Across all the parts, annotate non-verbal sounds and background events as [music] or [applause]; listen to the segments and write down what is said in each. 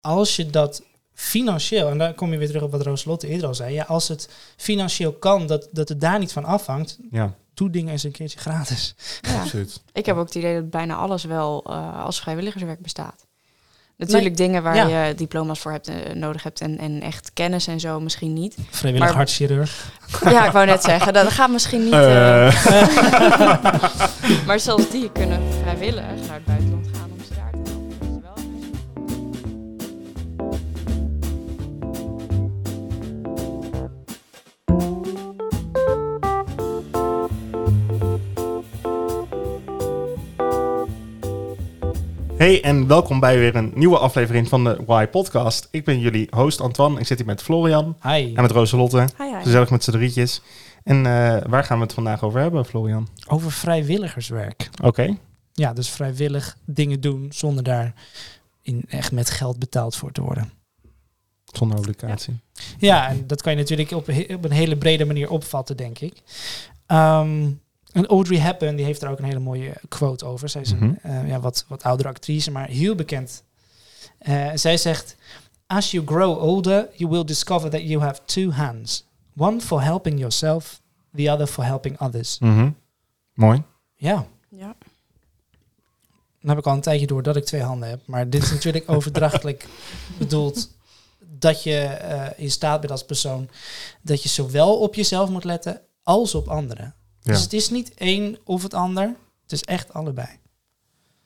als je dat financieel, en daar kom je weer terug op wat Rooslotte eerder al zei, ja, als het financieel kan, dat, dat het daar niet van afhangt, Ja, doe dingen eens een keertje gratis. Ja. absoluut. Ik heb ook het idee dat bijna alles wel eh, als vrijwilligerswerk bestaat. Natuurlijk dingen waar ja. je diploma's voor hebt, eh, nodig hebt en, en echt kennis en zo misschien niet. Vrijwillig Maar- hartchirurg. [laughs] Ja, ik wou net zeggen, dat gaat misschien niet. Eh. [laughs] maar zelfs die kunnen vrijwillig naar het buitenland Hey en welkom bij weer een nieuwe aflevering van de Why Podcast. Ik ben jullie host Antoine. Ik zit hier met Florian Hi. en met Roselotte. Hi, hi. Gezellig met z'n drietjes. En eh, waar gaan we het vandaag over hebben, Florian? Over vrijwilligerswerk. Oké. Ja, dus vrijwillig dingen doen zonder daar in echt met geld betaald voor te worden. Zonder obligatie. Ja, en dat kan je natuurlijk op, op een hele brede manier opvatten, denk ik. Ehm, en Audrey Hepburn die heeft er ook een hele mooie quote over. Zij is een Mhm. eh, ja, wat, wat oudere actrice, maar heel bekend. Eh, zij zegt: As you grow older, you will discover that you have two hands. One for helping yourself, the other for helping others. Mhm. Mooi. Ja, Ja. dan heb ik al een tijdje door dat ik twee handen heb. Maar dit is [laughs] natuurlijk overdrachtelijk bedoeld dat je eh, in staat bent als persoon dat je zowel op jezelf moet letten als op anderen. Ja. Dus het is niet één of het ander. Het is echt allebei.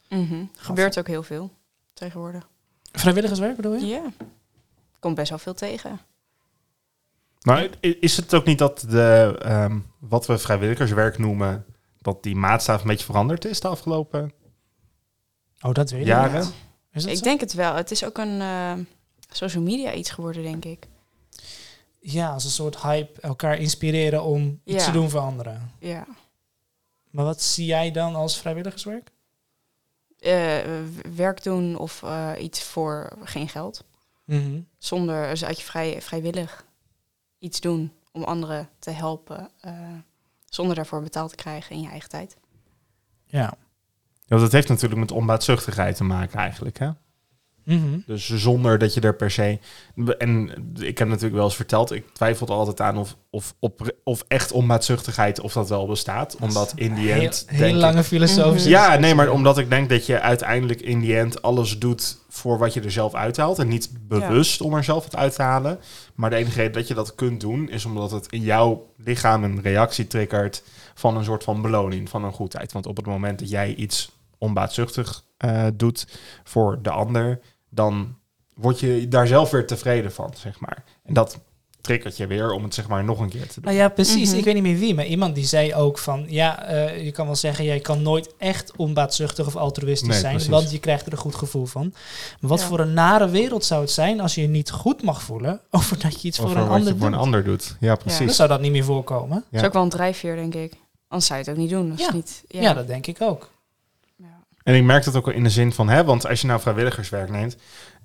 Mhm. Gebeurt ook heel veel tegenwoordig. Vrijwilligerswerk bedoel je? Ja. Komt best wel veel tegen. Nou, i- is het ook niet dat de, ehm, wat we vrijwilligerswerk noemen, dat die maatstaaf een beetje veranderd is de afgelopen Oh, dat weet ik jaren? niet. Is dat Ik zo? denk het wel. Het is ook een eh, social media iets geworden, denk ik. Ja, als een soort hype elkaar inspireren om iets Ja. te doen voor anderen. Ja. Maar wat zie jij dan als vrijwilligerswerk? Eh, werk doen of eh, iets voor geen geld. Mhm. Zonder, dus uit je vrij, vrijwillig iets doen om anderen te helpen. eh, zonder daarvoor betaald te krijgen in je eigen tijd. Ja. Ja, want dat heeft natuurlijk met onbaatzuchtigheid te maken eigenlijk, hè? Mhm. Dus zonder dat je er per se. En ik heb natuurlijk wel eens verteld, ik twijfel er altijd aan of, of, op, of echt onbaatzuchtigheid of dat wel bestaat. Omdat in die end. heel ik- lange filosofische Ja, nee, maar omdat ik denk dat je uiteindelijk in die end alles doet voor wat je er zelf uithaalt. En niet bewust om er zelf het uit te halen. Maar de enige reden dat je dat kunt doen, is omdat het in jouw lichaam een reactie triggert van een soort van beloning, van een goedheid. Want op het moment dat jij iets onbaatzuchtig eh, doet voor de ander, dan word je daar zelf weer tevreden van, zeg maar. En dat triggert je weer om het zeg maar nog een keer te doen. Nou ja, precies. Mhm. Ik weet niet meer wie, maar iemand die zei ook van... Ja, eh, je kan wel zeggen, jij kan nooit echt onbaatzuchtig of altruïstisch Nee, zijn... precies. want je krijgt er een goed gevoel van. Maar wat Ja. voor een nare wereld zou het zijn als je je niet goed mag voelen... over dat je iets voor een ander je voor doet? een ander doet. Ja, precies. Dan zou dat niet meer voorkomen. Ja. Dat is ook wel een drijfveer, denk ik. Anders zou je het ook niet doen. Als Ja. niet, Ja. ja. dat denk ik ook. En ik merk dat ook in de zin van, hè, want als je nou vrijwilligerswerk neemt,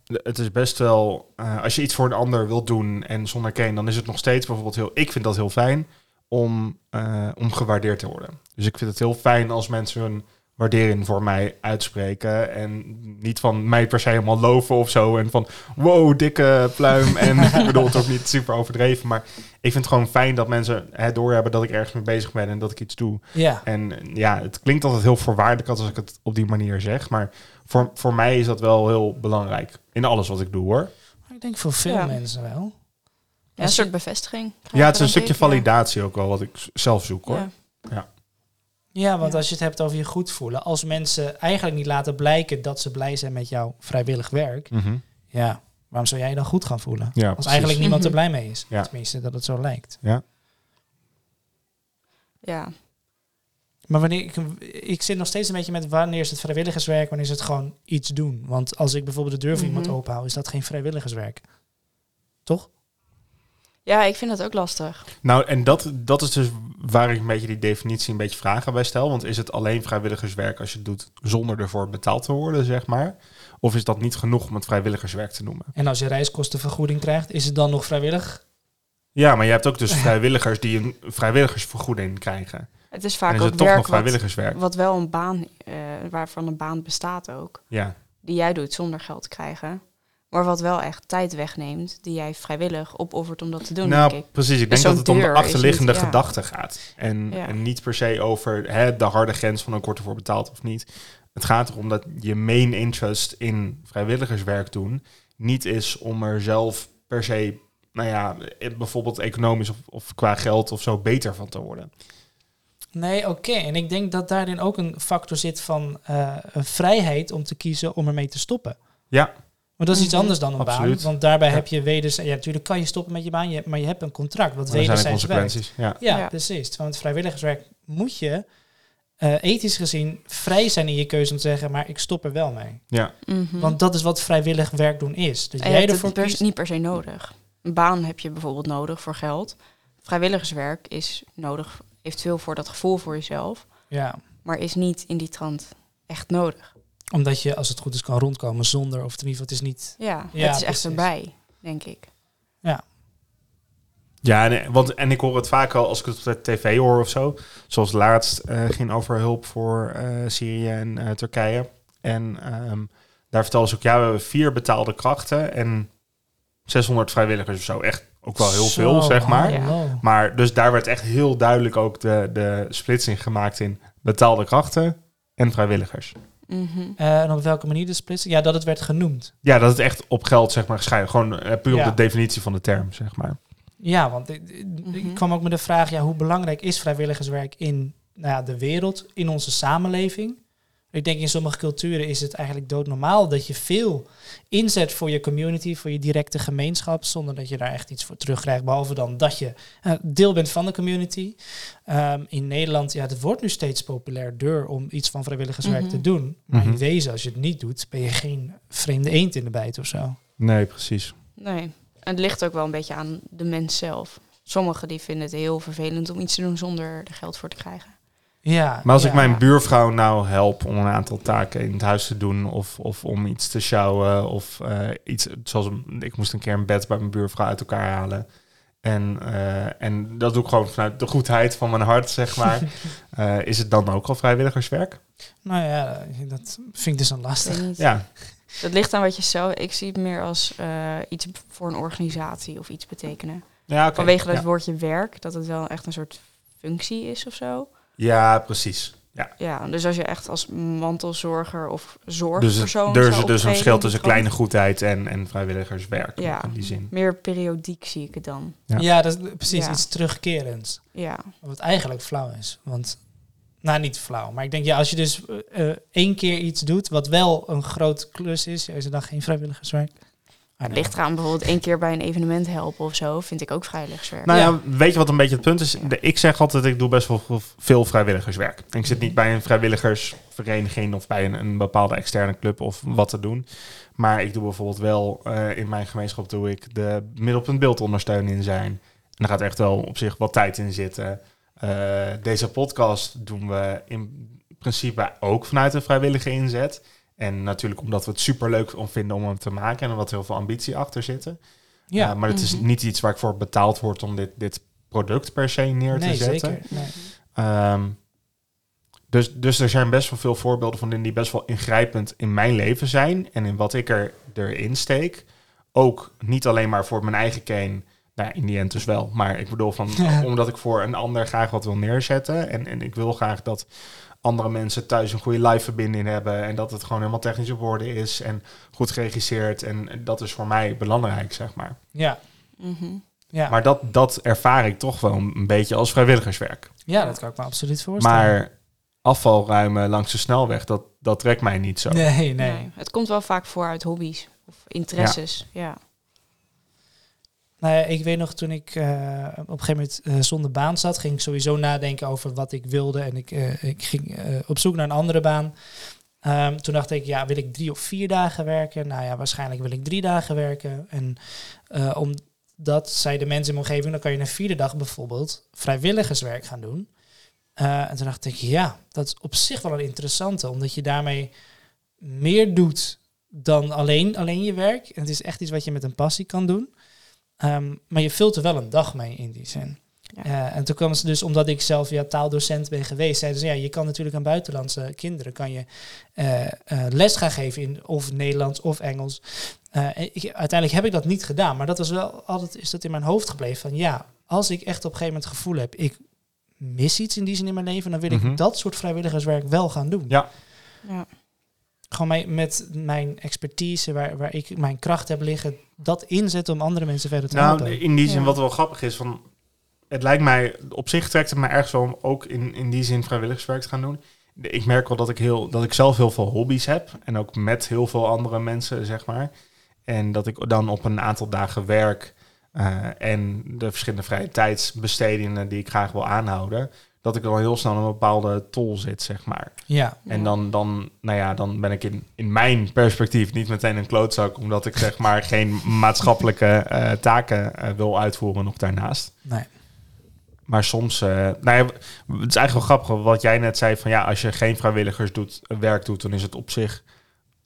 het is best wel, eh, als je iets voor een ander wilt doen en zonder ken, dan is het nog steeds bijvoorbeeld heel, ik vind dat heel fijn om, eh, om gewaardeerd te worden. Dus ik vind het heel fijn als mensen hun waardering voor mij uitspreken en niet van mij per se helemaal loven of zo en van wow, dikke pluim en [laughs] ik bedoel het ook niet super overdreven, maar ik vind het gewoon fijn dat mensen het doorhebben dat ik ergens mee bezig ben en dat ik iets doe. Ja. En ja, het klinkt altijd heel voorwaardelijk als ik het op die manier zeg. Maar voor, voor mij is dat wel heel belangrijk. In alles wat ik doe hoor. Maar ik denk voor veel Ja. mensen wel. Ja, een soort bevestiging. Ja, het is een stukje ik, ja. validatie ook wel wat ik zelf zoek hoor. Ja. Ja, want Ja. als je het hebt over je goed voelen... als mensen eigenlijk niet laten blijken dat ze blij zijn met jouw vrijwillig werk... Mhm. ja, waarom zou jij je dan goed gaan voelen? Ja, Als precies. eigenlijk niemand er Mhm. blij mee is. Ja. Tenminste, dat het zo lijkt. Ja. Ja. Maar wanneer ik, ik zit nog steeds een beetje met wanneer is het vrijwilligerswerk, wanneer is het gewoon iets doen. Want als ik bijvoorbeeld de deur voor iemand Mhm. openhoud, is dat geen vrijwilligerswerk. Toch? Ja, ik vind dat ook lastig. Nou, en dat, dat is dus waar ik een beetje die definitie een beetje vragen bij stel. Want is het alleen vrijwilligerswerk als je het doet zonder ervoor betaald te worden, zeg maar? Of is dat niet genoeg om het vrijwilligerswerk te noemen? En als je reiskostenvergoeding krijgt, is het dan nog vrijwillig? Ja, maar je hebt ook dus vrijwilligers die een vrijwilligersvergoeding krijgen. Het is En vaak is ook het toch werk nog vrijwilligerswerk? wat wel een baan, eh, waarvan een baan bestaat ook. Ja. Die jij doet zonder geld te krijgen. Maar wat wel echt tijd wegneemt, die jij vrijwillig opoffert om dat te doen, nou, denk ik. precies. Ik Dus denk dat het om de achterliggende niet- ja. gedachte gaat. En, Ja. en niet per se over hè, de harde grens van een korte voor betaald of niet. Het gaat erom dat je main interest in vrijwilligerswerk doen niet is om er zelf per se, nou ja, bijvoorbeeld economisch of, of qua geld of zo beter van te worden. Nee, oké. En ik denk dat daarin ook een factor zit van eh, een vrijheid om te kiezen om ermee te stoppen. Ja, Maar dat is iets Mhm. anders dan een Absoluut. baan. Want daarbij Ja. heb je weders... Ja, natuurlijk kan je stoppen met je baan, je, maar je hebt een contract wat er zijn er wederzijds werkt. consequenties. Ja. Ja, Ja. precies. Met vrijwilligerswerk moet je eh, ethisch gezien vrij zijn in je keuze om te zeggen, maar ik stop er wel mee. Ja. Mhm. Want dat is wat vrijwillig werk doen is. Dus En jij hebt ervoor het niet per se nodig. Een baan heb je bijvoorbeeld nodig voor geld. Vrijwilligerswerk is nodig, heeft veel voor dat gevoel voor jezelf, Ja, maar is niet in die trant echt nodig. Omdat je, als het goed is, kan rondkomen zonder, of in ieder geval, het is niet... Ja, Ja, het is echt erbij, denk ik. Ja, en, want, en ik hoor het vaak al als ik het op de tv hoor of zo. Zoals laatst eh, ging over hulp voor eh, Syrië en eh, Turkije. En ehm, daar vertelden ze ook, ja, we hebben vier betaalde krachten en 600 vrijwilligers of zo. Echt ook wel heel Zo, veel, zeg maar. Ja. Maar dus daar werd echt heel duidelijk ook de, de splitsing gemaakt in betaalde krachten en vrijwilligers. Mhm. Eh, en op welke manier de splitsing? Ja, dat het werd genoemd. Ja, dat het echt op geld, zeg maar, gescheiden. Gewoon eh, puur Ja. op de definitie van de term, zeg maar. Ja, want ik, ik Mhm. kwam ook met de vraag, ja, hoe belangrijk is vrijwilligerswerk in nou ja, de wereld, in onze samenleving? Ik denk in sommige culturen is het eigenlijk doodnormaal dat je veel inzet voor je community, voor je directe gemeenschap, zonder dat je daar echt iets voor terugkrijgt, behalve dan dat je eh, deel bent van de community. Ehm, in Nederland, ja, het wordt nu steeds populairder om iets van vrijwilligerswerk Mhm. te doen. Maar Mhm. in wezen, als je het niet doet, ben je geen vreemde eend in de bijt of zo. Nee, precies. Nee, en het ligt ook wel een beetje aan de mens zelf. Sommigen die vinden het heel vervelend om iets te doen zonder er geld voor te krijgen. Ja, Maar als ja. ik mijn buurvrouw nou help om een aantal taken in het huis te doen, of, of om iets te sjouwen, of eh, iets zoals een- ik moest een keer een bed bij mijn buurvrouw uit elkaar halen. En, eh, en dat doe ik gewoon vanuit de goedheid van mijn hart, zeg maar. [laughs] Eh, is het dan ook al vrijwilligerswerk? Nou ja, dat vind ik dus een Ik lastig. Ja, Dat ligt aan wat je zelf... Ik zie het meer als eh, iets voor een organisatie of iets betekenen. ja. Vanwege dat ja. woordje werk, dat het wel echt een soort functie is of zo. Ja, precies. Ja. Ja, dus als je echt als mantelzorger of Dus, zorgpersoon het, er is dus een verschil tussen kleine goedheid en, en vrijwilligerswerk Ja. in die zin. Meer periodiek zie ik het dan. Ja. Ja, dat is precies Ja. iets terugkerends. Ja, Wat eigenlijk flauw is. Want, nou niet flauw, maar ik denk ja, als je dus eh, eh, één keer iets doet, wat wel een groot klus is, is het dan geen vrijwilligerswerk? Ah, het nee. ligt eraan bijvoorbeeld één keer bij een evenement helpen of zo, vind ik ook vrijwilligerswerk. Nou ja. Ja. weet je wat een beetje het punt is? De- ik zeg altijd, ik doe best wel veel vrijwilligerswerk. Ik zit niet bij een vrijwilligersvereniging of bij een, een bepaalde externe club of wat te doen. Maar ik doe bijvoorbeeld wel, eh, in mijn gemeenschap doe ik de middelpunt beeldondersteuning in zijn. En daar gaat echt wel op zich wat tijd in zitten. Eh, deze podcast doen we in principe ook vanuit een vrijwillige inzet. En natuurlijk omdat we het superleuk om vinden om hem te maken en er wat heel veel ambitie achter zitten. Ja, Uh, maar het is Mhm. niet iets waar ik voor betaald word om dit, dit product per se neer te zetten. zeker. Nee. Ehm, dus, dus er zijn best wel veel voorbeelden van dingen die best wel ingrijpend in mijn leven zijn. En in wat ik er, erin steek. Ook niet alleen maar voor mijn eigen kern. Nou, in die end dus wel. Maar ik bedoel van, Ja. [laughs] omdat ik voor een ander graag wat wil neerzetten. En, en ik wil graag dat andere mensen thuis een goede live verbinding hebben. En dat het gewoon helemaal technisch op orde is. En goed geregisseerd. En dat is voor mij belangrijk, zeg maar. Ja, Mhm. ja. Maar dat, dat ervaar ik toch wel een beetje als vrijwilligerswerk. ja, dat kan ik me absoluut voorstellen. Maar afval ruimen langs de snelweg, dat, dat trekt mij niet zo. nee, nee, Nee. Het komt wel vaak voor uit hobby's of interesses. Ja. Nou ja, ik weet nog toen ik eh, op een gegeven moment eh, zonder baan zat, ging ik sowieso nadenken over wat ik wilde. En ik, eh, ik ging op zoek naar een andere baan. Ehm, toen dacht ik, ja, wil ik drie of vier dagen werken? Nou ja, waarschijnlijk wil ik drie dagen werken. En omdat zeiden mensen in mijn omgeving, dan kan je een vierde dag bijvoorbeeld vrijwilligerswerk gaan doen. En toen dacht ik, ja, dat is op zich wel een interessante, omdat je daarmee meer doet dan alleen, alleen je werk. En het is echt iets wat je met een passie kan doen. Ehm, maar je vult er wel een dag mee in die zin. Ja. Eh, en toen kwam ze dus, omdat ik zelf ja, taaldocent ben geweest, zeiden ze, ja, je kan natuurlijk aan buitenlandse kinderen kan je eh, eh, les gaan geven in of Nederlands of Engels. Eh, en ik, uiteindelijk heb ik dat niet gedaan, maar dat was wel altijd is dat in mijn hoofd gebleven van ja, als ik echt op een gegeven moment het gevoel heb, ik mis iets in die zin in mijn leven, dan wil ik Mhm. dat soort vrijwilligerswerk wel gaan doen. Ja. Ja. Gewoon mijn, met mijn expertise, waar, waar ik mijn kracht heb liggen, dat inzetten om andere mensen verder te helpen. Nou, in die zin Ja. wat wel grappig is, van, het lijkt mij, op zich trekt het mij ergens wel om ook in, in die zin vrijwilligerswerk te gaan doen. Ik merk wel dat ik, heel, dat ik zelf heel veel hobby's heb en ook met heel veel andere mensen, zeg maar. En dat ik dan op een aantal dagen werk eh, en de verschillende vrije tijdsbestedingen die ik graag wil aanhouden, dat ik dan heel snel een bepaalde tol zit, zeg maar. ja, En dan, dan, nou ja, dan ben ik in, in mijn perspectief niet meteen een klootzak, omdat ik zeg maar geen maatschappelijke eh, taken eh, wil uitvoeren nog daarnaast. nee. Maar soms, eh, nou ja, het is eigenlijk wel grappig wat jij net zei van ja, als je geen vrijwilligers doet, werk doet, dan is het op zich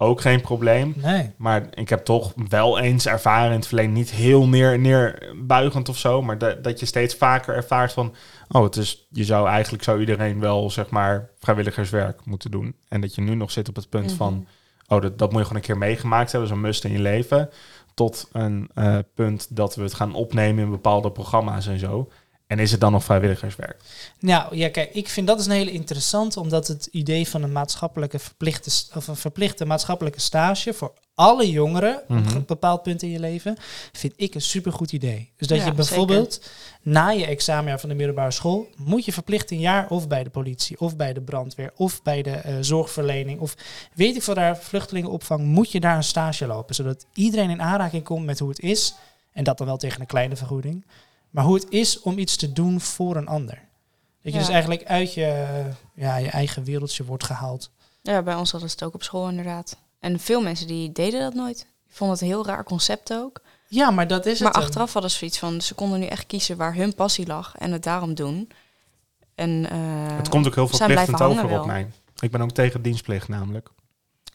ook geen probleem. Nee. Maar ik heb toch wel eens ervaren in het verleden, niet heel neer, neerbuigend of zo, maar dat, dat je steeds vaker ervaart van, oh, het is, je zou eigenlijk zou iedereen wel zeg maar vrijwilligerswerk moeten doen. En dat je nu nog zit op het punt Mhm. van, oh, dat, dat moet je gewoon een keer meegemaakt hebben, zo'n must in je leven. Tot een eh, punt dat we het gaan opnemen in bepaalde programma's en zo. En is het dan nog vrijwilligerswerk? Nou ja, kijk, ik vind dat is een hele interessante, omdat het idee van een maatschappelijke verplichte of een verplichte maatschappelijke stage voor alle jongeren op Mhm. een bepaald punt in je leven, vind ik een supergoed idee. Dus dat Ja, je bijvoorbeeld na je examenjaar van de middelbare school moet je verplicht een jaar of bij de politie of bij de brandweer of bij de eh, zorgverlening of weet ik veel daar vluchtelingenopvang moet je daar een stage lopen, zodat iedereen in aanraking komt met hoe het is en dat dan wel tegen een kleine vergoeding, maar hoe het is om iets te doen voor een ander. Dat je Ja. dus eigenlijk uit je, ja, je eigen wereldje wordt gehaald. Ja, bij ons hadden ze het ook op school inderdaad. En veel mensen die deden dat nooit. Ik vond het een heel raar concept ook. Ja, maar dat is maar het. dan. achteraf hadden ze zoiets van, ze konden nu echt kiezen waar hun passie lag en het daarom doen. En, eh, het komt ook heel verplichtend over hangen op wel. mij. Ik ben ook tegen dienstplicht namelijk.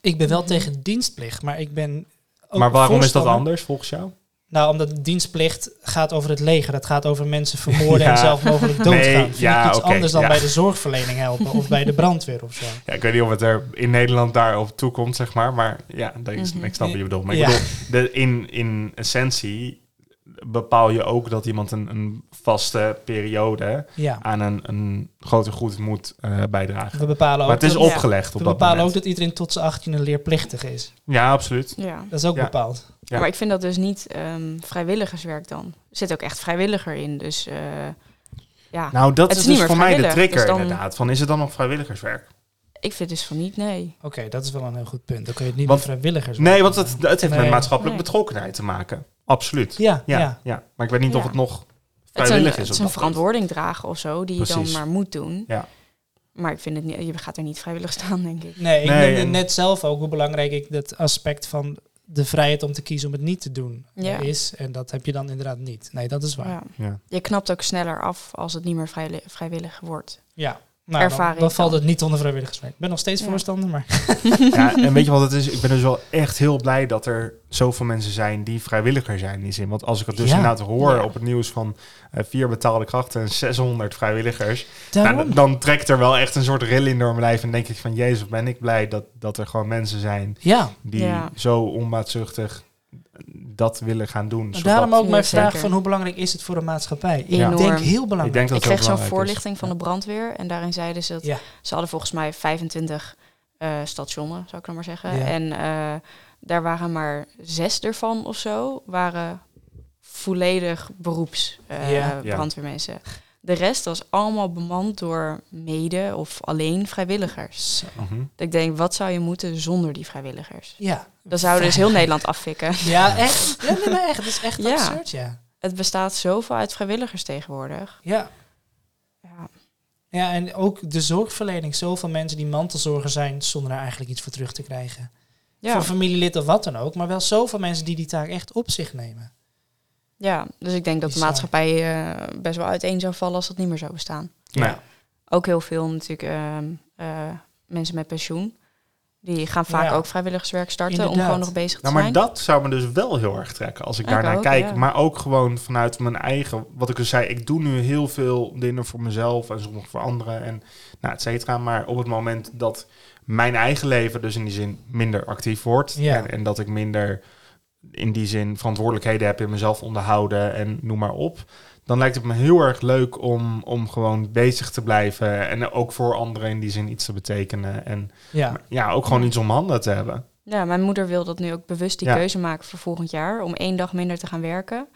Ik ben wel Mhm. tegen dienstplicht, maar ik ben. ook maar waarom is dat anders volgens jou? Nou, omdat dienstplicht gaat over het leger. Dat gaat over mensen vermoorden [laughs] Ja. en zelf mogelijk doodgaan. Nee, Vind ja, ik iets anders dan ja. bij de zorgverlening helpen of bij de brandweer of zo. [laughs] Ja, ik weet niet of het er in Nederland daarop toekomt, zeg maar. Maar ja, dat is, Mhm. ik snap wat je bedoelt. Maar ik bedoel, de, in, in essentie bepaal je ook dat iemand een, een vaste periode Ja. aan een, een groter goed moet eh, bijdragen. We bepalen ook, Maar het is dat, op- opgelegd op we dat bepalen ook dat iedereen tot zijn 18e leerplichtig is. Ja, absoluut. ja. Dat is ook Ja. bepaald. Ja. Maar ik vind dat dus niet ehm, vrijwilligerswerk dan. Er zit ook echt vrijwilliger in. Dus eh, ja, Nou, dat Het is, dus voor mij de trigger dus dan- inderdaad. Van, is het dan nog vrijwilligerswerk? ik vind dus van niet, nee. Oké, dat is wel een heel goed punt. Dan kun je het niet Want- met vrijwilligers Nee, want het, het heeft Nee. met maatschappelijke Nee. betrokkenheid te maken. Absoluut. Ja, Ja, ja. ja. maar ik weet niet of Ja. het nog Het is een, vrijwillig het is. een punt. verantwoording dragen of zo, die je dan maar moet doen. Ja. Maar ik vind het niet, je gaat er niet vrijwillig staan, denk ik. Nee, ik Nee, en- net zelf ook hoe belangrijk ik dat aspect van de vrijheid om te kiezen om het niet te doen eh, Ja. is. En dat heb je dan inderdaad niet. Nee, dat is waar. Ja, Ja. Ja. Je knapt ook sneller af als het niet meer vrij, vrijwillig wordt. Nou, dan, Ervaring dan valt het niet onder vrijwilligerswerk. Ik ben nog steeds Ja. voorstander, maar... [laughs] Ja, en weet je wat het is? Ik ben dus wel echt heel blij dat er zoveel mensen zijn die vrijwilliger zijn in die zin. Want als ik het dus Ja. inderdaad hoor Ja. op het nieuws van eh, vier betaalde krachten en 600 vrijwilligers, nou, dan trekt er wel echt een soort rilling door mijn lijf en denk ik van jezus, ben ik blij dat, dat er gewoon mensen zijn ja, die Ja. zo onbaatzuchtig dat willen gaan doen. maar zodat- daarom ook mijn zeker. vraag van hoe belangrijk is het voor de maatschappij? Ik denk heel ik belangrijk. denk dat ik kreeg zo'n is. voorlichting van de brandweer en daarin zeiden ze dat Ja. ze hadden volgens mij 25 eh, stationen, zou ik dan maar zeggen. Ja. En eh, daar waren maar zes ervan of zo, waren volledig beroeps eh, Ja. Ja. brandweermensen. De rest was allemaal bemand door mede of alleen vrijwilligers. Mhm. Dat ik denk, wat zou je moeten zonder die vrijwilligers? Ja. Dan zouden dus heel Nederland affikken. [laughs] Ja, echt. Ja, nee, maar echt. Het is echt Ja. absurd, ja. Het bestaat zoveel uit vrijwilligers tegenwoordig. Ja. Ja, Ja, en ook de zorgverlening. Zoveel mensen die mantelzorger zijn zonder daar eigenlijk iets voor terug te krijgen. ja. Voor familielid of wat dan ook. Maar wel zoveel mensen die die taak echt op zich nemen. Ja. dus ik denk dat de maatschappij eh, best wel uiteen zou vallen als dat niet meer zou bestaan. Nou, Ja. Ook heel veel natuurlijk ehm, eh, mensen met pensioen. Die gaan vaak Ja. ook vrijwilligerswerk starten om gewoon nog bezig te Nou, maar zijn. dat zou me dus wel heel erg trekken als ik Ik daarnaar ook, kijk. ja. Maar ook gewoon vanuit mijn eigen, wat ik dus zei, ik doe nu heel veel dingen voor mezelf en sommige voor anderen en nou, et cetera. Maar op het moment dat mijn eigen leven dus in die zin minder actief wordt Ja. en, en dat ik minder in die zin verantwoordelijkheden heb in mezelf onderhouden en noem maar op. Dan lijkt het me heel erg leuk om, om gewoon bezig te blijven. En ook voor anderen in die zin iets te betekenen. En Ja. ja, ook gewoon iets om handen te hebben. Ja, mijn moeder wil dat nu ook bewust die Ja. keuze maken voor volgend jaar. Om één dag minder te gaan werken.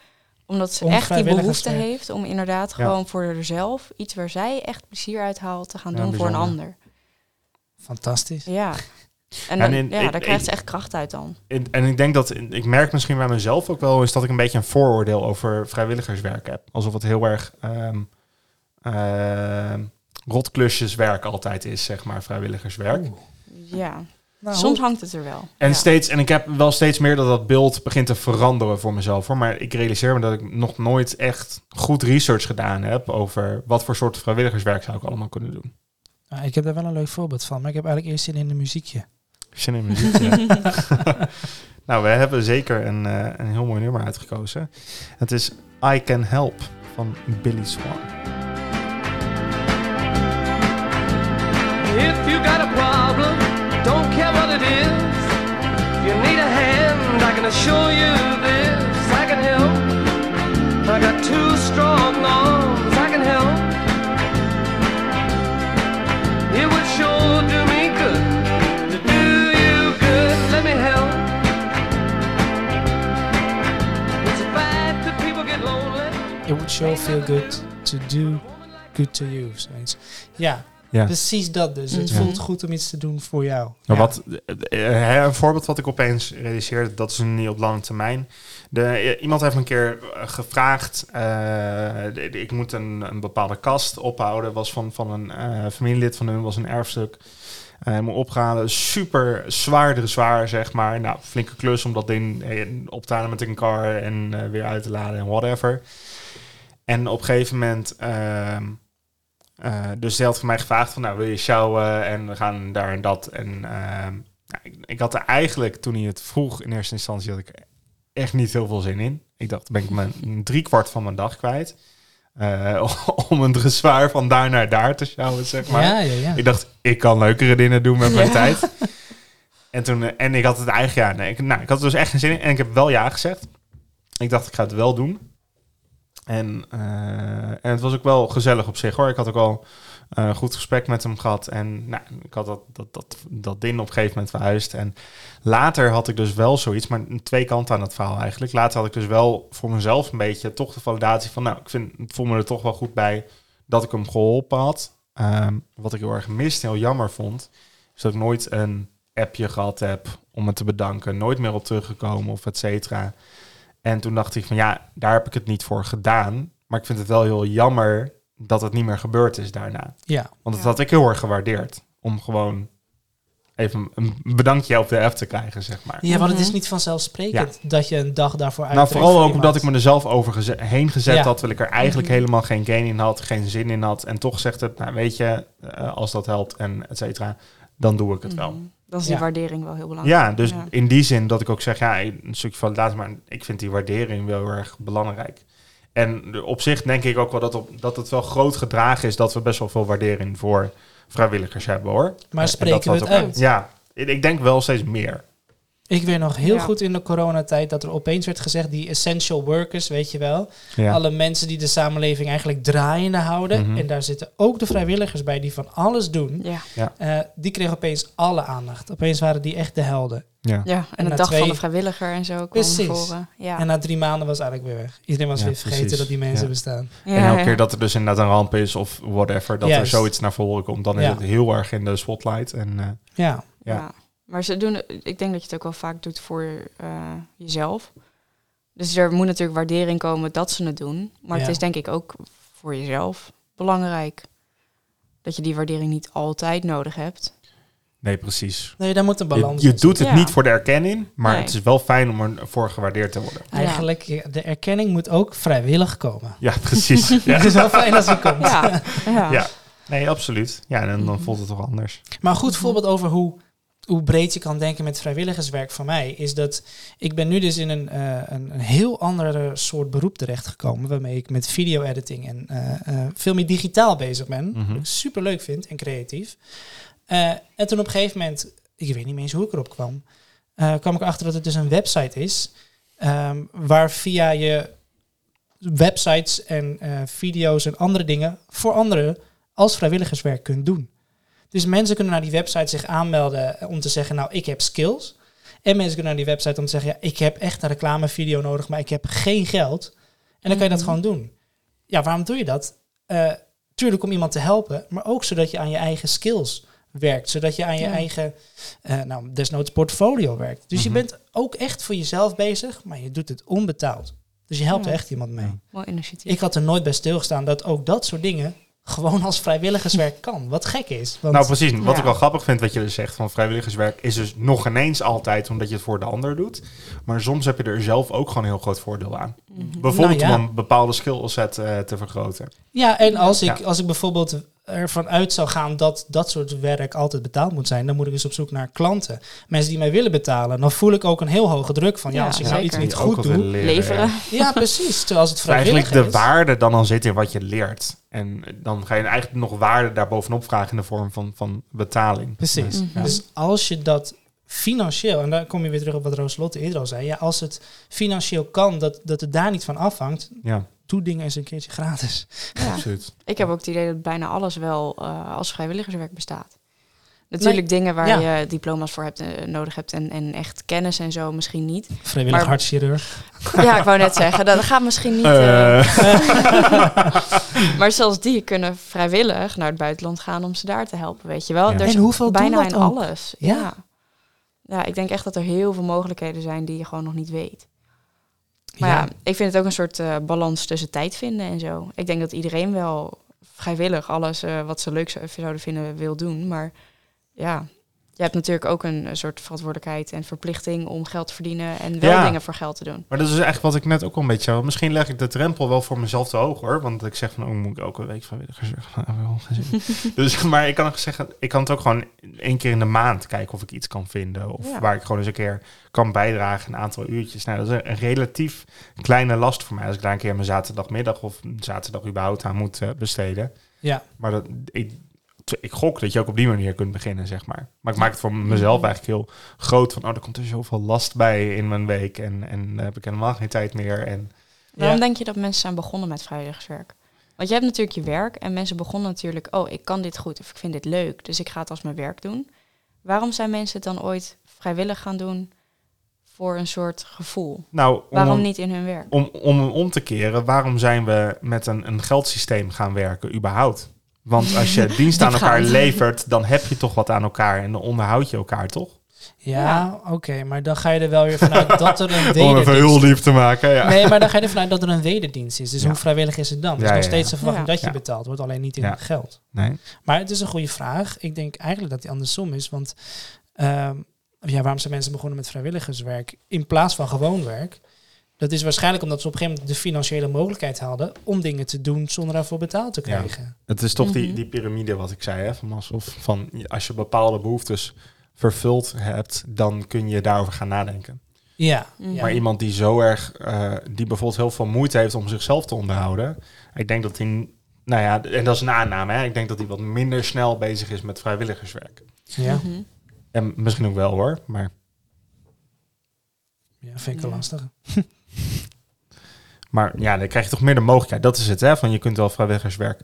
Omdat ze Om echt die behoefte heeft om inderdaad Ja. gewoon voor haarzelf iets waar zij echt plezier uit haalt te gaan Ja, doen voor een ander. Fantastisch. Ja. En En dan, in- ja, ik- daar krijgt ze echt kracht uit dan. En, en ik denk dat, ik merk misschien bij mezelf ook wel, is dat ik een beetje een vooroordeel over vrijwilligerswerk heb. Alsof het heel erg ehm ehm, rotklusjeswerk altijd is, zeg maar, vrijwilligerswerk. Oeh. Ja, Nou, soms hangt het er wel. En, ja. steeds, en ik heb wel steeds meer dat dat beeld begint te veranderen voor mezelf. Hoor. Maar ik realiseer me dat ik nog nooit echt goed research gedaan heb over wat voor soort vrijwilligerswerk zou ik allemaal kunnen doen. Nou, ik heb daar wel een leuk voorbeeld van, maar ik heb eigenlijk eerst zin in een muziekje. Zin in muziek. ja. [laughs] nou, we hebben zeker een, eh, een heel mooi nummer uitgekozen. Het is I Can Help van Billy Swan. If you got a problem, don't care what it is. You need a hand, I can assure you sure feel good to do good to you. Zoiets. Ja, Ja. precies dat dus. Het Mhm. voelt goed om iets te doen voor jou. Maar Ja. wat, eh, eh, een voorbeeld wat ik opeens realiseerde, dat is niet op lange termijn. De, eh, iemand heeft me een keer gevraagd, eh, de- de- ik moet een, een bepaalde kast ophouden, was van, van een eh, familielid van hun, was een erfstuk. Eh moet ophalen, super zwaardere zwaar, zeg maar. Nou, flinke klus om dat ding op te halen met een car en weer uit te laden en whatever. En op een gegeven moment, ehm, eh, dus hij had van mij gevraagd van, nou, wil je sjouwen en we gaan daar en dat. En ehm, nou, ik, ik had er eigenlijk, toen hij het vroeg in eerste instantie, had ik echt niet heel veel zin in. Ik dacht, ben ik mijn [laughs] drie kwart van mijn dag kwijt. eh, [laughs] om een dressoir van daar naar daar te sjouwen, zeg maar. ja, ja, ja. Ik dacht, ik kan leukere dingen doen met mijn tijd. [laughs] En toen, eh, en ik had het eigenlijk, ja, nee, ik, nou, ik had er dus echt geen zin in. En ik heb wel ja gezegd. Ik dacht, ik ga het wel doen. En, eh, en het was ook wel gezellig op zich hoor. Ik had ook wel eh, een goed gesprek met hem gehad. En nou, ik had dat, dat, dat, dat ding op een gegeven moment verhuisd. En later had ik dus wel zoiets, maar twee kanten aan het verhaal eigenlijk. Later had ik dus wel voor mezelf een beetje toch de validatie van, nou, ik vind, ik voel me er toch wel goed bij dat ik hem geholpen had. Ehm, wat ik heel erg mist, heel jammer vond, is dat ik nooit een appje gehad heb om me te bedanken. Nooit meer op teruggekomen of et cetera. En toen dacht ik van ja, daar heb ik het niet voor gedaan. Maar ik vind het wel heel jammer dat het niet meer gebeurd is daarna. ja. Want dat Ja. had ik heel erg gewaardeerd. Om gewoon even een bedankje op de app te krijgen, zeg maar. Ja, want het is Mhm. niet vanzelfsprekend dat je een dag daarvoor uit. Nou, vooral ook omdat ik me er zelf over geze- heen gezet Ja. had, terwijl ik er eigenlijk Mhm. helemaal geen gain in had, geen zin in had. En toch zegt het, nou weet je, eh, als dat helpt en et cetera, dan doe ik het wel. Dan is die Ja. waardering wel heel belangrijk. Ja, dus Ja. in die zin dat ik ook zeg, ja, een stukje validatie, maar ik vind die waardering wel heel erg belangrijk. En de- op zich denk ik ook wel dat, op, dat het wel groot gedragen is dat we best wel veel waardering voor vrijwilligers hebben hoor. Maar En spreken dat we dat het ook- uit? Ja, ik denk wel steeds meer. Ik weet nog heel Ja. goed in de coronatijd dat er opeens werd gezegd, die essential workers, weet je wel. Ja. Alle mensen die de samenleving eigenlijk draaiende houden. Mhm. En daar zitten ook de vrijwilligers bij die van alles doen. Ja. Eh, die kregen opeens alle aandacht. Opeens waren die echt de helden. Ja. ja, en na de dag twee- van de vrijwilliger en zo kwam Precies. voren. Ja. En na drie maanden was eigenlijk weer weg. Iedereen was Ja, weer vergeten precies. dat die mensen Ja. bestaan. Ja, en elke ja. keer dat er dus inderdaad een ramp is of whatever, dat er zoiets naar voren komt, dan is het heel erg in de spotlight. En eh, Ja, Ja. Maar ze doen, ik denk dat je het ook wel vaak doet voor eh, jezelf. Dus er moet natuurlijk waardering komen dat ze het doen. Maar Ja. het is denk ik ook voor jezelf belangrijk. Dat je die waardering niet altijd nodig hebt. nee, precies. nee, daar moet een Je, balans je doet het Ja. niet voor de erkenning, maar Nee. het is wel fijn om ervoor gewaardeerd te worden. Eigenlijk, de erkenning moet ook vrijwillig komen. Ja, precies. [laughs] Het is wel fijn als die komt. Ja, ja. Ja. Nee, absoluut. Ja, en dan Mhm. voelt het toch anders. Maar een goed voorbeeld over hoe hoe breed je kan denken met vrijwilligerswerk van mij, is dat ik ben nu dus in een, eh, een, een heel andere soort beroep terechtgekomen, waarmee ik met video-editing en eh, eh, veel meer digitaal bezig ben. Mhm. Wat ik super leuk vind en creatief. En toen op een gegeven moment, ik weet niet eens hoe ik erop kwam, kwam ik erachter dat het dus een website is, ehm, waar via je websites en video's en andere dingen voor anderen als vrijwilligerswerk kunt doen. Dus mensen kunnen naar die website zich aanmelden om te zeggen, nou, ik heb skills. En mensen kunnen naar die website om te zeggen, ja, ik heb echt een reclamevideo nodig, maar ik heb geen geld. En dan kan je dat Mhm. gewoon doen. Ja, waarom doe je dat? Eh, tuurlijk om iemand te helpen, maar ook zodat je aan je eigen skills werkt. Zodat je aan je Ja. eigen, eh, nou, desnoods portfolio werkt. Dus Mhm. je bent ook echt voor jezelf bezig, maar je doet het onbetaald. Dus je helpt Ja. er echt iemand mee. Ja. Mooi initiatief. Ik had er nooit bij stilgestaan dat ook dat soort dingen gewoon als vrijwilligerswerk kan. Wat gek is. Want Nou, precies. Wat Ja. ik wel grappig vind, wat je dus zegt van vrijwilligerswerk, is dus nog ineens altijd omdat je het voor de ander doet. Maar soms heb je er zelf ook gewoon een heel groot voordeel aan. Mhm. Bijvoorbeeld Nou ja. om een bepaalde skillset eh, te vergroten. Ja, en als ik, Ja. als ik bijvoorbeeld ervan uit zou gaan dat dat soort werk altijd betaald moet zijn, dan moet ik dus op zoek naar klanten. Mensen die mij willen betalen. Dan voel ik ook een heel hoge druk van, ja, Ja, als ik zeker. nou iets niet goed doe. leren, Leveren. ja. Ja, precies. Terwijl als het Dat eigenlijk vrijwillig de is. waarde dan al zit in wat je leert. En dan ga je eigenlijk nog waarde daarbovenop vragen in de vorm van, van betaling. Precies. Ja. Mhm. Dus als je dat financieel, en daar kom je weer terug op wat Rooslotte eerder al zei, ja, als het financieel kan, dat, dat het daar niet van afhangt, Ja, doe dingen eens een keertje gratis. Ja. absoluut. Ik heb ook het idee dat bijna alles wel eh, als vrijwilligerswerk bestaat. Natuurlijk dingen waar ja. je diploma's voor hebt, eh, nodig hebt en, en echt kennis en zo misschien niet. Vrijwillig Maar- hartchirurg. [laughs] Ja, ik wou net zeggen, dat gaat misschien niet. eh, [laughs] maar zelfs die kunnen vrijwillig naar het buitenland gaan om ze daar te helpen, weet je wel. Ja. Er is En hoeveel doen bijna dat in ook? alles. Ja. Ja. ja. ik denk echt dat er heel veel mogelijkheden zijn die je gewoon nog niet weet. Maar ja, ik vind het ook een soort eh, balans tussen tijd vinden en zo. Ik denk dat iedereen wel vrijwillig alles eh, wat ze leuk zou- zouden vinden wil doen. Maar ja, je hebt natuurlijk ook een, soort verantwoordelijkheid en verplichting om geld te verdienen en wel Ja. dingen voor geld te doen. Maar dat is eigenlijk wat ik net ook al een beetje. Misschien leg ik de drempel wel voor mezelf te hoog hoor. Want ik zeg van, oh, moet ik elke week vrijwilligerswerk [laughs] gaan? Wel geen zin. [laughs] dus, maar ik kan ook zeggen, ik kan het ook gewoon één keer in de maand kijken of ik iets kan vinden. Of Ja. waar ik gewoon eens een keer kan bijdragen, een aantal uurtjes. Nou, dat is een, een relatief kleine last voor mij. Als ik daar een keer mijn zaterdagmiddag of zaterdag überhaupt aan moet eh, besteden. Ja, Maar dat, ik, ik gok dat je ook op die manier kunt beginnen, zeg maar. Maar ik maak het voor mezelf eigenlijk heel groot. Van, oh, er komt er zoveel last bij in mijn week. En, en heb ik helemaal geen tijd meer. En Waarom Ja. denk je dat mensen zijn begonnen met vrijwilligerswerk? Want je hebt natuurlijk je werk en mensen begonnen natuurlijk, oh, ik kan dit goed of ik vind dit leuk, dus ik ga het als mijn werk doen. Waarom zijn mensen het dan ooit vrijwillig gaan doen voor een soort gevoel? nou, om, Waarom niet in hun werk? Om, om hem om te keren, waarom zijn we met een, een geldsysteem gaan werken, überhaupt? Want als je [laughs] dienst aan elkaar levert, dan heb je toch wat aan elkaar. En dan onderhoud je elkaar, toch? ja, Ja. oké, maar dan ga je er wel weer vanuit [laughs] dat er een Om even heel wederdienst lief te maken, ja. Nee, maar dan ga je ervan uit dat er een wederdienst is. Dus Ja. hoe vrijwillig is het dan? Dus Ja, nog steeds ja. de verwachting Ja. dat je Ja. betaald wordt, alleen niet in Ja. geld. Nee. Maar het is een goede vraag. Ik denk eigenlijk dat die andersom is. Want ehm, ja, waarom zijn mensen begonnen met vrijwilligerswerk in plaats van gewoon werk? Dat is waarschijnlijk omdat ze op een gegeven moment de financiële mogelijkheid hadden om dingen te doen zonder daarvoor betaald te Ja. krijgen. Het is toch die, Mhm. die piramide wat ik zei, hè, van van als je bepaalde behoeftes vervuld hebt, dan kun je daarover gaan nadenken. Ja. Mhm. ja. Maar iemand die zo erg, eh, die bijvoorbeeld heel veel moeite heeft om zichzelf te onderhouden, ik denk dat hij, nou ja, en dat is een aanname, hè, ik denk dat hij wat minder snel bezig is met vrijwilligerswerk. Ja. Mhm. En misschien ook wel hoor, maar ja, vind ik wel Ja. lastig. [laughs] Maar ja, dan krijg je toch meer de mogelijkheid. Dat is het, hè? Van je kunt wel vrijwilligerswerk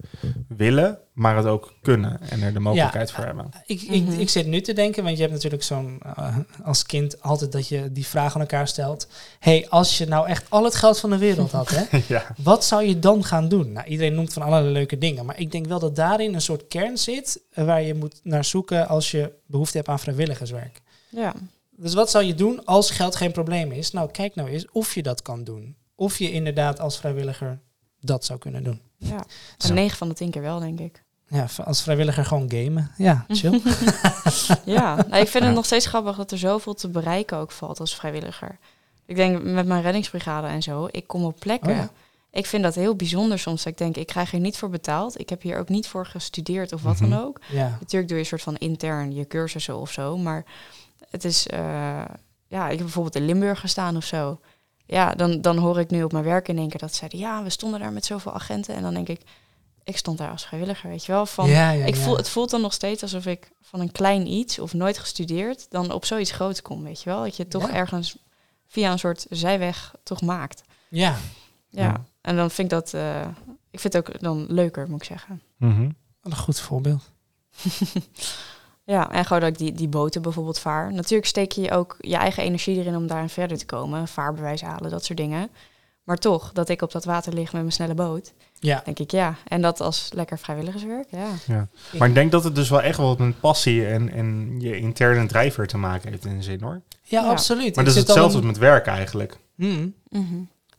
willen, maar het ook kunnen en er de mogelijkheid voor hebben. Ik, ik, Mhm. ik zit nu te denken, want je hebt natuurlijk zo'n eh, als kind altijd dat je die vraag aan elkaar stelt. hey, als je nou echt al het geld van de wereld had, hè, [laughs] ja. wat zou je dan gaan doen? Nou, iedereen noemt van allerlei leuke dingen, maar ik denk wel dat daarin een soort kern zit eh, waar je moet naar zoeken als je behoefte hebt aan vrijwilligerswerk. Ja. Dus wat zou je doen als geld geen probleem is? Nou, kijk nou eens of je dat kan doen. Of je inderdaad als vrijwilliger dat zou kunnen doen. ja. Zo. En 9 van de 10 keer wel, denk ik. Ja, als vrijwilliger gewoon gamen. Ja, [laughs] chill. Ja, nou, ik vind het nog steeds grappig dat er zoveel te bereiken ook valt als vrijwilliger. Ik denk met mijn reddingsbrigade en zo, ik kom op plekken Oh ja. ik vind dat heel bijzonder soms. Ik denk, ik krijg hier niet voor betaald. Ik heb hier ook niet voor gestudeerd of wat Mhm. dan ook. Ja. Natuurlijk doe je een soort van intern je cursussen of zo. Maar het is, eh, ja, ik heb bijvoorbeeld in Limburg gestaan of zo. Ja, dan, dan hoor ik nu op mijn werk in één keer dat ze zeiden, ja, we stonden daar met zoveel agenten. En dan denk ik, ik stond daar als vrijwilliger, weet je wel. Van, ja, ja, ik ja. voel, het voelt dan nog steeds alsof ik van een klein iets of nooit gestudeerd, dan op zoiets groots kom, weet je wel. Dat je het toch Ja. ergens via een soort zijweg toch maakt. Ja, Ja, Ja. en dan vind ik dat, eh, ik vind het ook dan leuker, moet ik zeggen. Mhm. wat een goed voorbeeld. [laughs] Ja, en gewoon dat ik die, die boten bijvoorbeeld vaar. Natuurlijk steek je ook je eigen energie erin om daarin verder te komen. Vaarbewijs halen, dat soort dingen. Maar toch, dat ik op dat water lig met mijn snelle boot, Ja, denk ik ja. En dat als lekker vrijwilligerswerk, ja. Maar ik denk dat het dus wel echt wel met passie en, en je interne drijver te maken heeft in de zin hoor. ja, Ja. absoluut. Maar Ik dat is hetzelfde een- met werk eigenlijk. Hmm.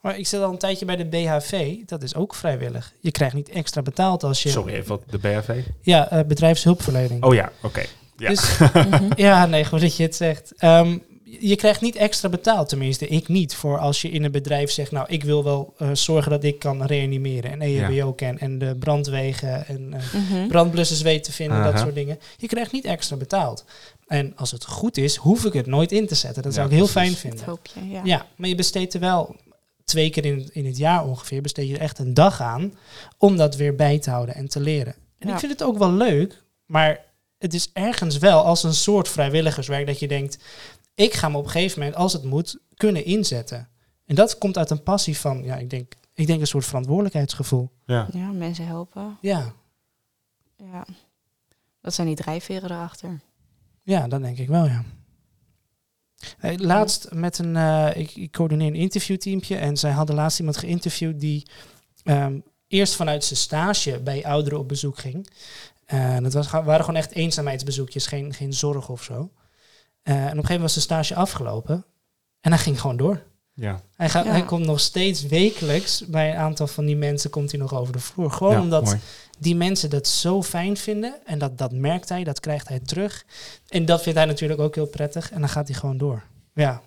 Maar ik zit al een tijdje bij de BHV. Dat is ook vrijwillig. Je krijgt niet extra betaald als je... Sorry even, wat de BHV? Ja, eh, bedrijfshulpverlening. Oh ja, oké. Ja. Dus, [laughs] Mhm. ja, nee, goed dat je het zegt. Ehm, je krijgt niet extra betaald, tenminste ik niet, voor als je in een bedrijf zegt, nou, ik wil wel eh, zorgen dat ik kan reanimeren en EHBO ken en de brandwegen en eh, Mhm. brandblussers weet te vinden, dat soort dingen. Je krijgt niet extra betaald. En als het goed is, hoef ik het nooit in te zetten. Dat Ja, zou ik heel precies. fijn Dat vinden. hoop je, ja. Ja, maar je besteedt er wel twee keer in, in het jaar ongeveer, besteed je er echt een dag aan om dat weer bij te houden en te leren. En Ja. ik vind het ook wel leuk, maar het is ergens wel als een soort vrijwilligerswerk dat je denkt, ik ga me op een gegeven moment, als het moet, kunnen inzetten. En dat komt uit een passie van, ja, ik denk, ik denk een soort verantwoordelijkheidsgevoel. Ja. Ja, mensen helpen. Ja, Ja. Dat zijn die drijfveren erachter. ja, dat denk ik wel, ja. Laatst met een, eh, ik, ik coördineer een interviewteampje en zij hadden laatst iemand geïnterviewd die ehm, eerst vanuit zijn stage bij ouderen op bezoek ging. En dat was, waren gewoon echt eenzaamheidsbezoekjes, geen, geen zorg of zo. Eh, en op een gegeven moment was zijn stage afgelopen en hij ging gewoon door. Ja. Hij, gaat, Ja. hij komt nog steeds wekelijks bij een aantal van die mensen komt hij nog over de vloer. Gewoon Ja, omdat mooi. die mensen dat zo fijn vinden. En dat, dat merkt hij, dat krijgt hij terug. En dat vindt hij natuurlijk ook heel prettig. En dan gaat hij gewoon door. Ja,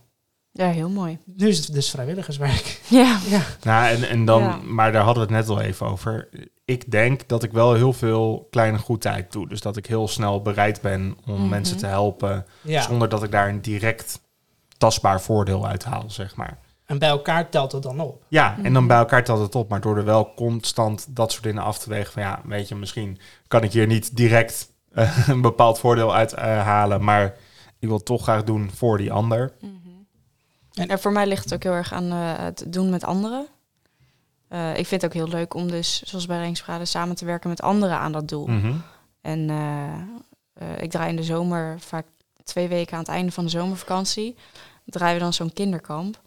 Ja, heel mooi. nu is het dus vrijwilligerswerk. [laughs] Ja. Ja, Nou, en, en dan, Ja. maar daar hadden we het net al even over. Ik denk dat ik wel heel veel kleine goedheid doe. Dus dat ik heel snel bereid ben om Mhm. mensen te helpen. ja. Zonder dat ik daar een direct tastbaar voordeel uit haal, zeg maar. En bij elkaar telt het dan op. Ja, en dan Mhm. bij elkaar telt het op. Maar door er wel constant dat soort dingen af te wegen. Van ja, weet je, misschien kan ik hier niet direct eh, [laughs] een bepaald voordeel uit eh, halen. Maar ik wil het toch graag doen voor die ander. Mhm. En- En voor mij ligt het ook heel erg aan eh, het doen met anderen. Eh, ik vind het ook heel leuk om dus, zoals bij Ringsbrade, samen te werken met anderen aan dat doel. Mhm. En eh, eh, ik draai in de zomer vaak twee weken aan het einde van de zomervakantie. Draaien we dan zo'n kinderkamp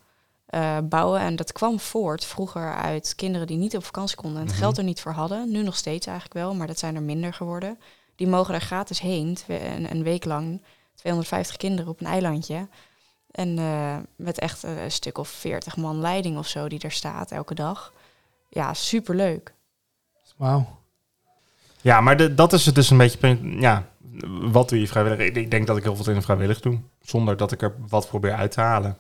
eh, bouwen. En dat kwam voort vroeger uit kinderen die niet op vakantie konden en het Mhm. geld er niet voor hadden. Nu nog steeds eigenlijk wel, maar dat zijn er minder geworden. Die mogen er gratis heen, een, een week lang. 250 kinderen op een eilandje. En eh, met echt eh, een stuk of 40 man leiding of zo die er staat elke dag. Ja, superleuk. Wauw. Ja, maar de, dat is het dus een beetje... punt- Ja, wat doe je vrijwillig? Ik, ik denk dat ik heel veel dingen vrijwillig doe. Zonder dat ik er wat probeer uit te halen.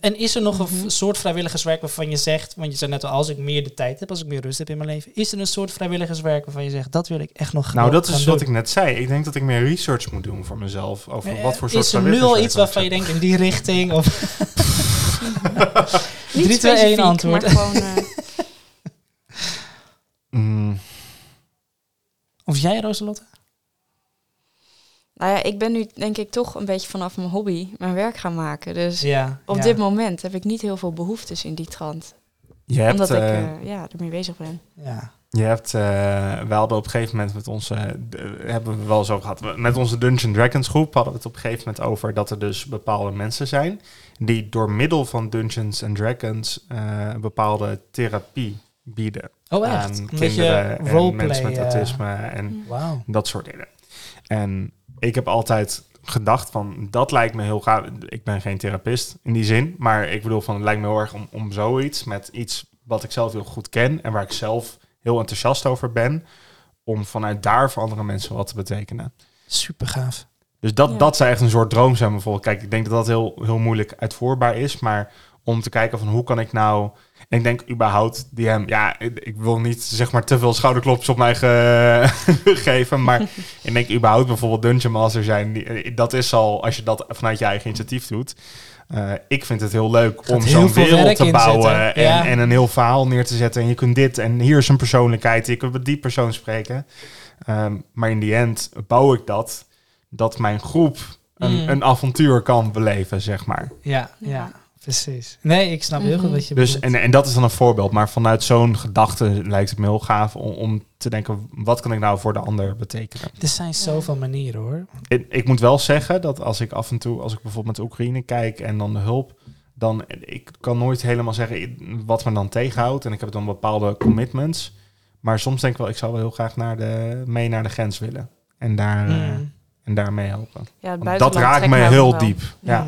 En is er nog een Mhm. soort vrijwilligerswerk waarvan je zegt, want je zei net al, als ik meer de tijd heb, als ik meer rust heb in mijn leven, is er een soort vrijwilligerswerk waarvan je zegt, dat wil ik echt nog Nou, dat gaan is wat ik net zei. Ik denk dat ik meer research moet doen voor mezelf. Over Eh, wat voor soort Is er nu al vrijwilligerswerk iets waarvan je denkt in die richting? Of [laughs] Niet 3, 2, 1 specifiek, antwoord. Maar gewoon, eh, [laughs] Mm, Of jij, Roselotte? Nou ja, ik ben nu denk ik toch een beetje vanaf mijn hobby mijn werk gaan maken. Dus Ja. op ja. dit moment heb ik niet heel veel behoeftes in die trant. je hebt, omdat ik eh, eh, ja, ermee bezig ben. Ja. je hebt eh, we hadden op een gegeven moment met onze... hebben we wel zo gehad. Met onze Dungeon Dragons groep hadden we het op een gegeven moment over... dat er dus bepaalde mensen zijn... die door middel van Dungeons and Dragons... eh, bepaalde therapie bieden. Oh, echt? aan Een kinderen beetje en roleplay. mensen met autisme en Wauw. dat soort dingen. En ik heb altijd gedacht van, dat lijkt me heel gaaf. Ik ben geen therapist in die zin, maar ik bedoel van, het lijkt me heel erg om, om zoiets met iets wat ik zelf heel goed ken en waar ik zelf heel enthousiast over ben, om vanuit daar voor andere mensen wat te betekenen. Super gaaf. Dus dat, Ja. dat zou echt een soort droom zijn bijvoorbeeld. Kijk, ik denk dat dat heel, heel moeilijk uitvoerbaar is, maar om te kijken van hoe kan ik nou... En ik denk überhaupt die hem... Ja, ik, ik wil niet zeg maar te veel schouderklopjes op mij ge- [laughs] geven. Maar [laughs] ik denk überhaupt bijvoorbeeld Dungeon Master zijn. die- dat is al, als je dat vanuit je eigen initiatief doet... eh, ik vind het heel leuk Gaat om zo'n veel wereld te bouwen en, ja. en een heel verhaal neer te zetten. En je kunt dit en hier is een persoonlijkheid. Je kunt met die persoon spreken. Ehm, maar in die end bouw ik dat, dat mijn groep een, Mm. een avontuur kan beleven, zeg maar. Ja, Ja. Precies. Nee, ik snap heel goed Mhm. wat je Dus, bedoelt. en, en dat is dan een voorbeeld. Maar vanuit zo'n gedachte lijkt het me heel gaaf om, om te denken, wat kan ik nou voor de ander betekenen? Er zijn zoveel manieren hoor. Ik, ik moet wel zeggen dat als ik af en toe, als ik bijvoorbeeld met Oekraïne kijk en dan de hulp, dan ik kan nooit helemaal zeggen wat me dan tegenhoudt. En ik heb dan bepaalde commitments. Maar soms denk ik wel, ik zou wel heel graag naar de, mee naar de grens willen. En daar, Mm. en daar mee helpen. Ja, dat raakt me heel wel. diep. Ja.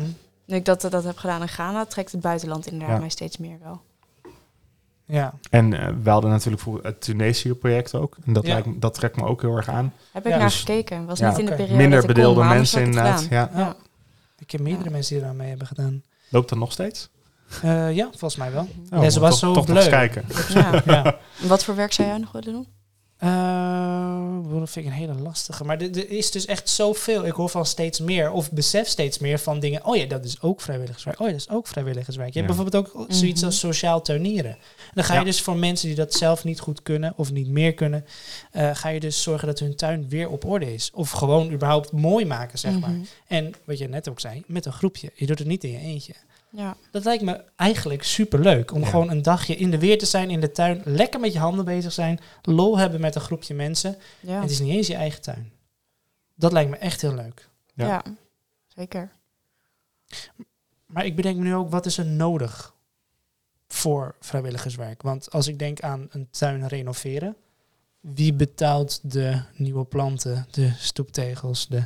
Nu ik dat, dat heb gedaan in Ghana, trekt het buitenland inderdaad Ja. mij steeds meer wel. Ja. En eh, we hadden natuurlijk voor het Tunesië-project ook. En dat, Ja. lijkt, me- dat trekt me ook heel erg aan. Heb ik Ja, naar dus- gekeken. Was ja. niet in de periode Minder dat ik kon, bedeelde mensen inderdaad. Ja. Ja. Ik heb meerdere Ja. mensen die eraan mee hebben gedaan. Loopt dat nog steeds? Eh, ja, volgens mij wel. Oh, ze moet was toch, zo toch bleu. kijken. Ja. ja. Wat voor werk zou jij nog willen doen? Eh, dat vind ik een hele lastige. Maar er is dus echt zoveel. Ik hoor van steeds meer, of besef steeds meer van dingen. Oh ja, dat is ook vrijwilligerswerk. Oh ja, dat is ook vrijwilligerswerk. Je hebt bijvoorbeeld ook zoiets Mhm. als sociaal tuinieren. En dan ga je Ja. dus voor mensen die dat zelf niet goed kunnen of niet meer kunnen, eh, ga je dus zorgen dat hun tuin weer op orde is. Of gewoon überhaupt mooi maken, zeg maar. Mhm. En wat je net ook zei, met een groepje. Je doet het niet in je eentje. Ja. Dat lijkt me eigenlijk super leuk. Om Ja. gewoon een dagje in de weer te zijn, in de tuin. Lekker met je handen bezig zijn. Lol hebben met een groepje mensen. Ja. Het is niet eens je eigen tuin. Dat lijkt me echt heel leuk. Ja. ja, zeker. Maar ik bedenk me nu ook, wat is er nodig voor vrijwilligerswerk? Want als ik denk aan een tuin renoveren, wie betaalt de nieuwe planten, de stoeptegels, de...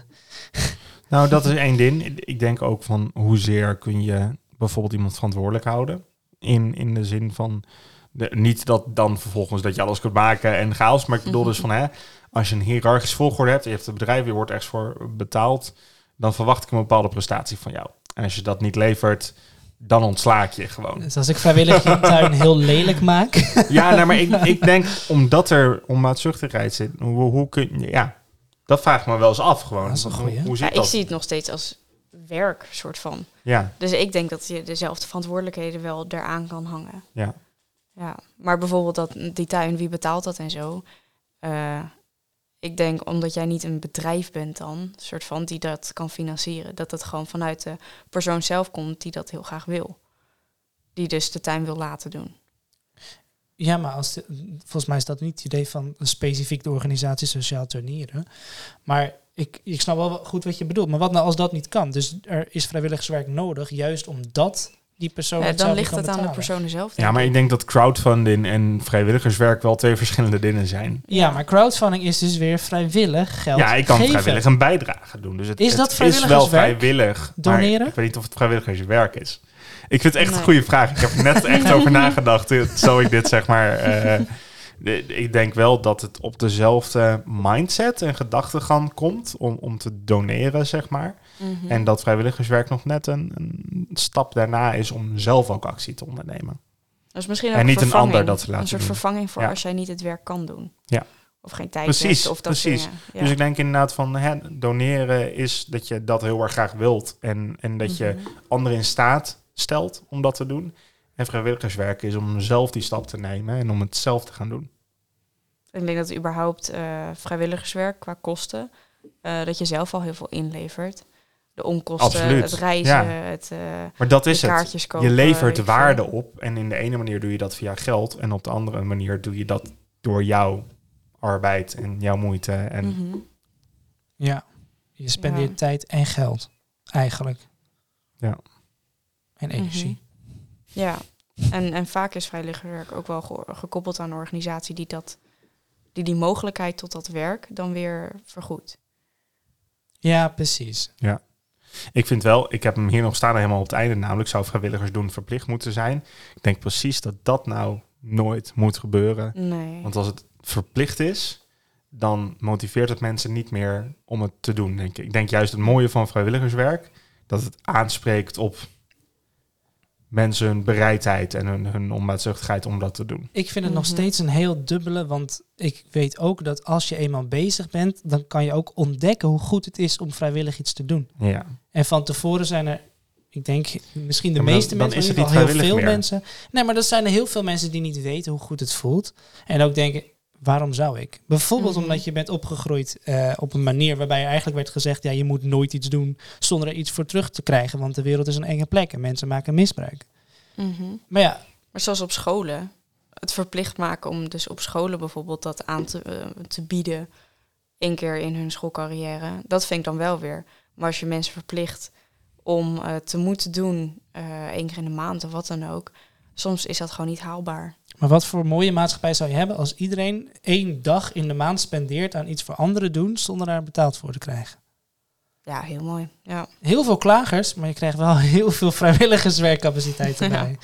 Nou, dat is één ding. Ik denk ook van hoezeer kun je bijvoorbeeld iemand verantwoordelijk houden. In, in de zin van, de, niet dat dan vervolgens dat je alles kunt maken en chaos. Maar ik bedoel Mhm. dus van, hè, als je een hiërarchische volgorde hebt, je hebt een bedrijf, je wordt ergens voor betaald, dan verwacht ik een bepaalde prestatie van jou. En als je dat niet levert, dan ontsla ik je gewoon. Dus als ik vrijwillig je tuin [laughs] heel lelijk maak... Ja, nou, maar ik, ik denk omdat er onmaatzuchtigheid zit, hoe, hoe kun je, ja, dat vraagt me wel eens af gewoon. Dat is een Hoe- goeie. Hoe zit ik dat? zie het nog steeds als werk, soort van. Ja, Dus ik denk dat je dezelfde verantwoordelijkheden wel eraan kan hangen. ja. Ja, maar bijvoorbeeld dat, die tuin, wie betaalt dat en zo? Eh, ik denk omdat jij niet een bedrijf bent dan, soort van, die dat kan financieren. Dat het gewoon vanuit de persoon zelf komt die dat heel graag wil. Die dus de tuin wil laten doen. Ja, maar als de- volgens mij is dat niet het idee van een specifiek de organisatie Sociaal Turnieren. Maar ik, ik snap wel goed wat je bedoelt. Maar wat nou als dat niet kan? Dus er is vrijwilligerswerk nodig, juist omdat die persoon het dan ligt het aan de personen zelf. Ja, maar ik. denk dat crowdfunding en vrijwilligerswerk wel twee verschillende dingen zijn. Ja, maar crowdfunding is dus weer vrijwillig geld ja, ik kan geven. vrijwillig een bijdrage doen. Dus het, Is dat het is wel vrijwilligerswerk? vrijwillig. Doneren? Ik weet niet of het vrijwilligerswerk is. Ik vind het echt Nee. een goede vraag. Ik heb er net echt [laughs] over nagedacht. Zo ik dit zeg maar. eh, ik denk wel dat het op dezelfde mindset en gedachtegang komt om, om te doneren, zeg maar. Mhm. En dat vrijwilligerswerk nog net een, een stap daarna is om zelf ook actie te ondernemen. Dat is misschien ook en niet een vervanging. ander dat te laten Een soort doen. vervanging voor Ja. als jij niet het werk kan doen. Ja. Of geen tijd Precies, hebt. Of dat precies. Dingen. Ja. Dus ik denk inderdaad van hè, doneren is dat je dat heel erg graag wilt. En, en dat je Mhm. anderen in staat stelt om dat te doen. En vrijwilligerswerk is om zelf die stap te nemen en om het zelf te gaan doen. Ik denk dat überhaupt eh, vrijwilligerswerk qua kosten, eh, dat je zelf al heel veel inlevert. De onkosten, Absoluut, het reizen, ja. het eh, Maar dat de is het. kaartjes kopen. Je levert waarde op. En in de ene manier doe je dat via geld. En op de andere manier doe je dat door jouw arbeid en jouw moeite. En Mhm. Ja, je spendeert Ja. tijd en geld, eigenlijk. Ja. En energie. Ja, en, en vaak is vrijwilligerswerk ook wel ge- gekoppeld aan een organisatie die, dat, die die mogelijkheid tot dat werk dan weer vergoedt. Ja, precies. ik vind wel, ik heb hem hier nog staan helemaal op het einde. Namelijk zou vrijwilligers doen verplicht moeten zijn. Ik denk precies dat dat nou nooit moet gebeuren. Nee. Want als het verplicht is, dan motiveert het mensen niet meer om het te doen, denk ik. Ik denk juist het mooie van vrijwilligerswerk, dat het aanspreekt op mensen hun bereidheid en hun, hun onbaatzuchtigheid om dat te doen. Ik vind het nog Mhm. steeds een heel dubbele, want ik weet ook dat als je eenmaal bezig bent, dan kan je ook ontdekken hoe goed het is om vrijwillig iets te doen. Ja. En van tevoren zijn er, ik denk misschien de Ja, maar dan- meeste dan mensen, is in het ieder geval niet heel veel meer. mensen. Nee, maar er zijn er heel veel mensen die niet weten hoe goed het voelt. En ook denken, waarom zou ik? Bijvoorbeeld Mhm. omdat je bent opgegroeid eh, op een manier waarbij je eigenlijk werd gezegd, ja, je moet nooit iets doen zonder er iets voor terug te krijgen, want de wereld is een enge plek en mensen maken misbruik. Mhm. Maar ja, Maar zoals op scholen. Het verplicht maken om dus op scholen bijvoorbeeld dat aan te, eh, te bieden. één keer in hun schoolcarrière. Dat vind ik dan wel weer. Maar als je mensen verplicht om eh, te moeten doen, één keer in de maand of wat dan ook. Soms is dat gewoon niet haalbaar. Maar wat voor mooie maatschappij zou je hebben als iedereen één dag in de maand spendeert aan iets voor anderen doen zonder daar betaald voor te krijgen? Ja, heel mooi. Ja, Heel veel klagers, maar je krijgt wel [laughs] heel veel vrijwilligerswerkcapaciteit erbij.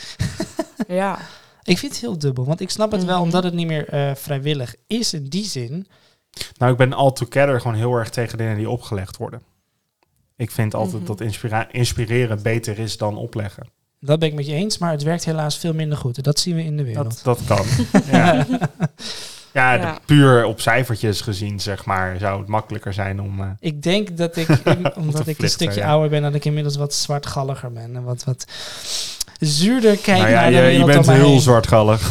[laughs] ja. Ik vind het heel dubbel, want ik snap het wel Mhm. omdat het niet meer eh, vrijwillig is in die zin. Nou, ik ben all together gewoon heel erg tegen dingen die opgelegd worden. Ik vind altijd Mhm. dat inspira- inspireren beter is dan opleggen. Dat ben ik met je eens, maar het werkt helaas veel minder goed. En dat zien we in de wereld. Dat, dat kan. [laughs] ja. Ja, puur op cijfertjes gezien, zeg maar, zou het makkelijker zijn om... eh, Ik denk dat ik, [laughs] omdat ik een stukje ja. ouder ben, dat ik inmiddels wat zwartgalliger ben. En wat, wat zuurder kijk nou ja, naar de je, bent heel heen. zwartgallig.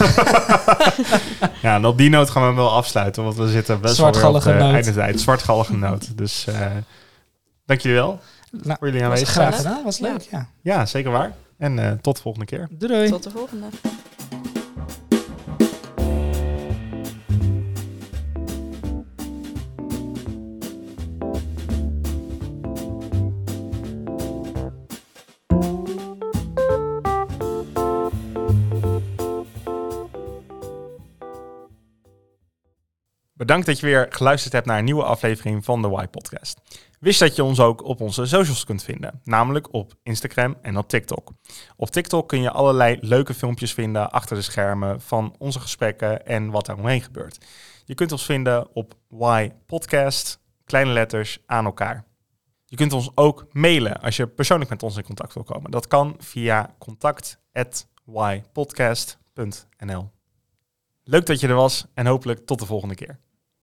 [laughs] ja, en op die noot gaan we hem wel afsluiten, want we zitten best wel weer op de Zwartgallige noot. einde tijd. Zwartgallige noot. Dus eh dank jullie wel Nou, voor jullie aanwezigheid. graag gedaan, was leuk, ja. Ja, zeker waar. En eh, tot de volgende keer. Doei doei. Tot de volgende. Bedankt dat je weer geluisterd hebt naar een nieuwe aflevering van de Y Podcast. Wist dat je ons ook op onze socials kunt vinden, namelijk op Instagram en op TikTok. Op TikTok kun je allerlei leuke filmpjes vinden achter de schermen van onze gesprekken en wat er omheen gebeurt. Je kunt ons vinden op Y Podcast, kleine letters aan elkaar. Je kunt ons ook mailen als je persoonlijk met ons in contact wil komen. Dat kan via contact@ypodcast.nl. Leuk dat je er was en hopelijk tot de volgende keer.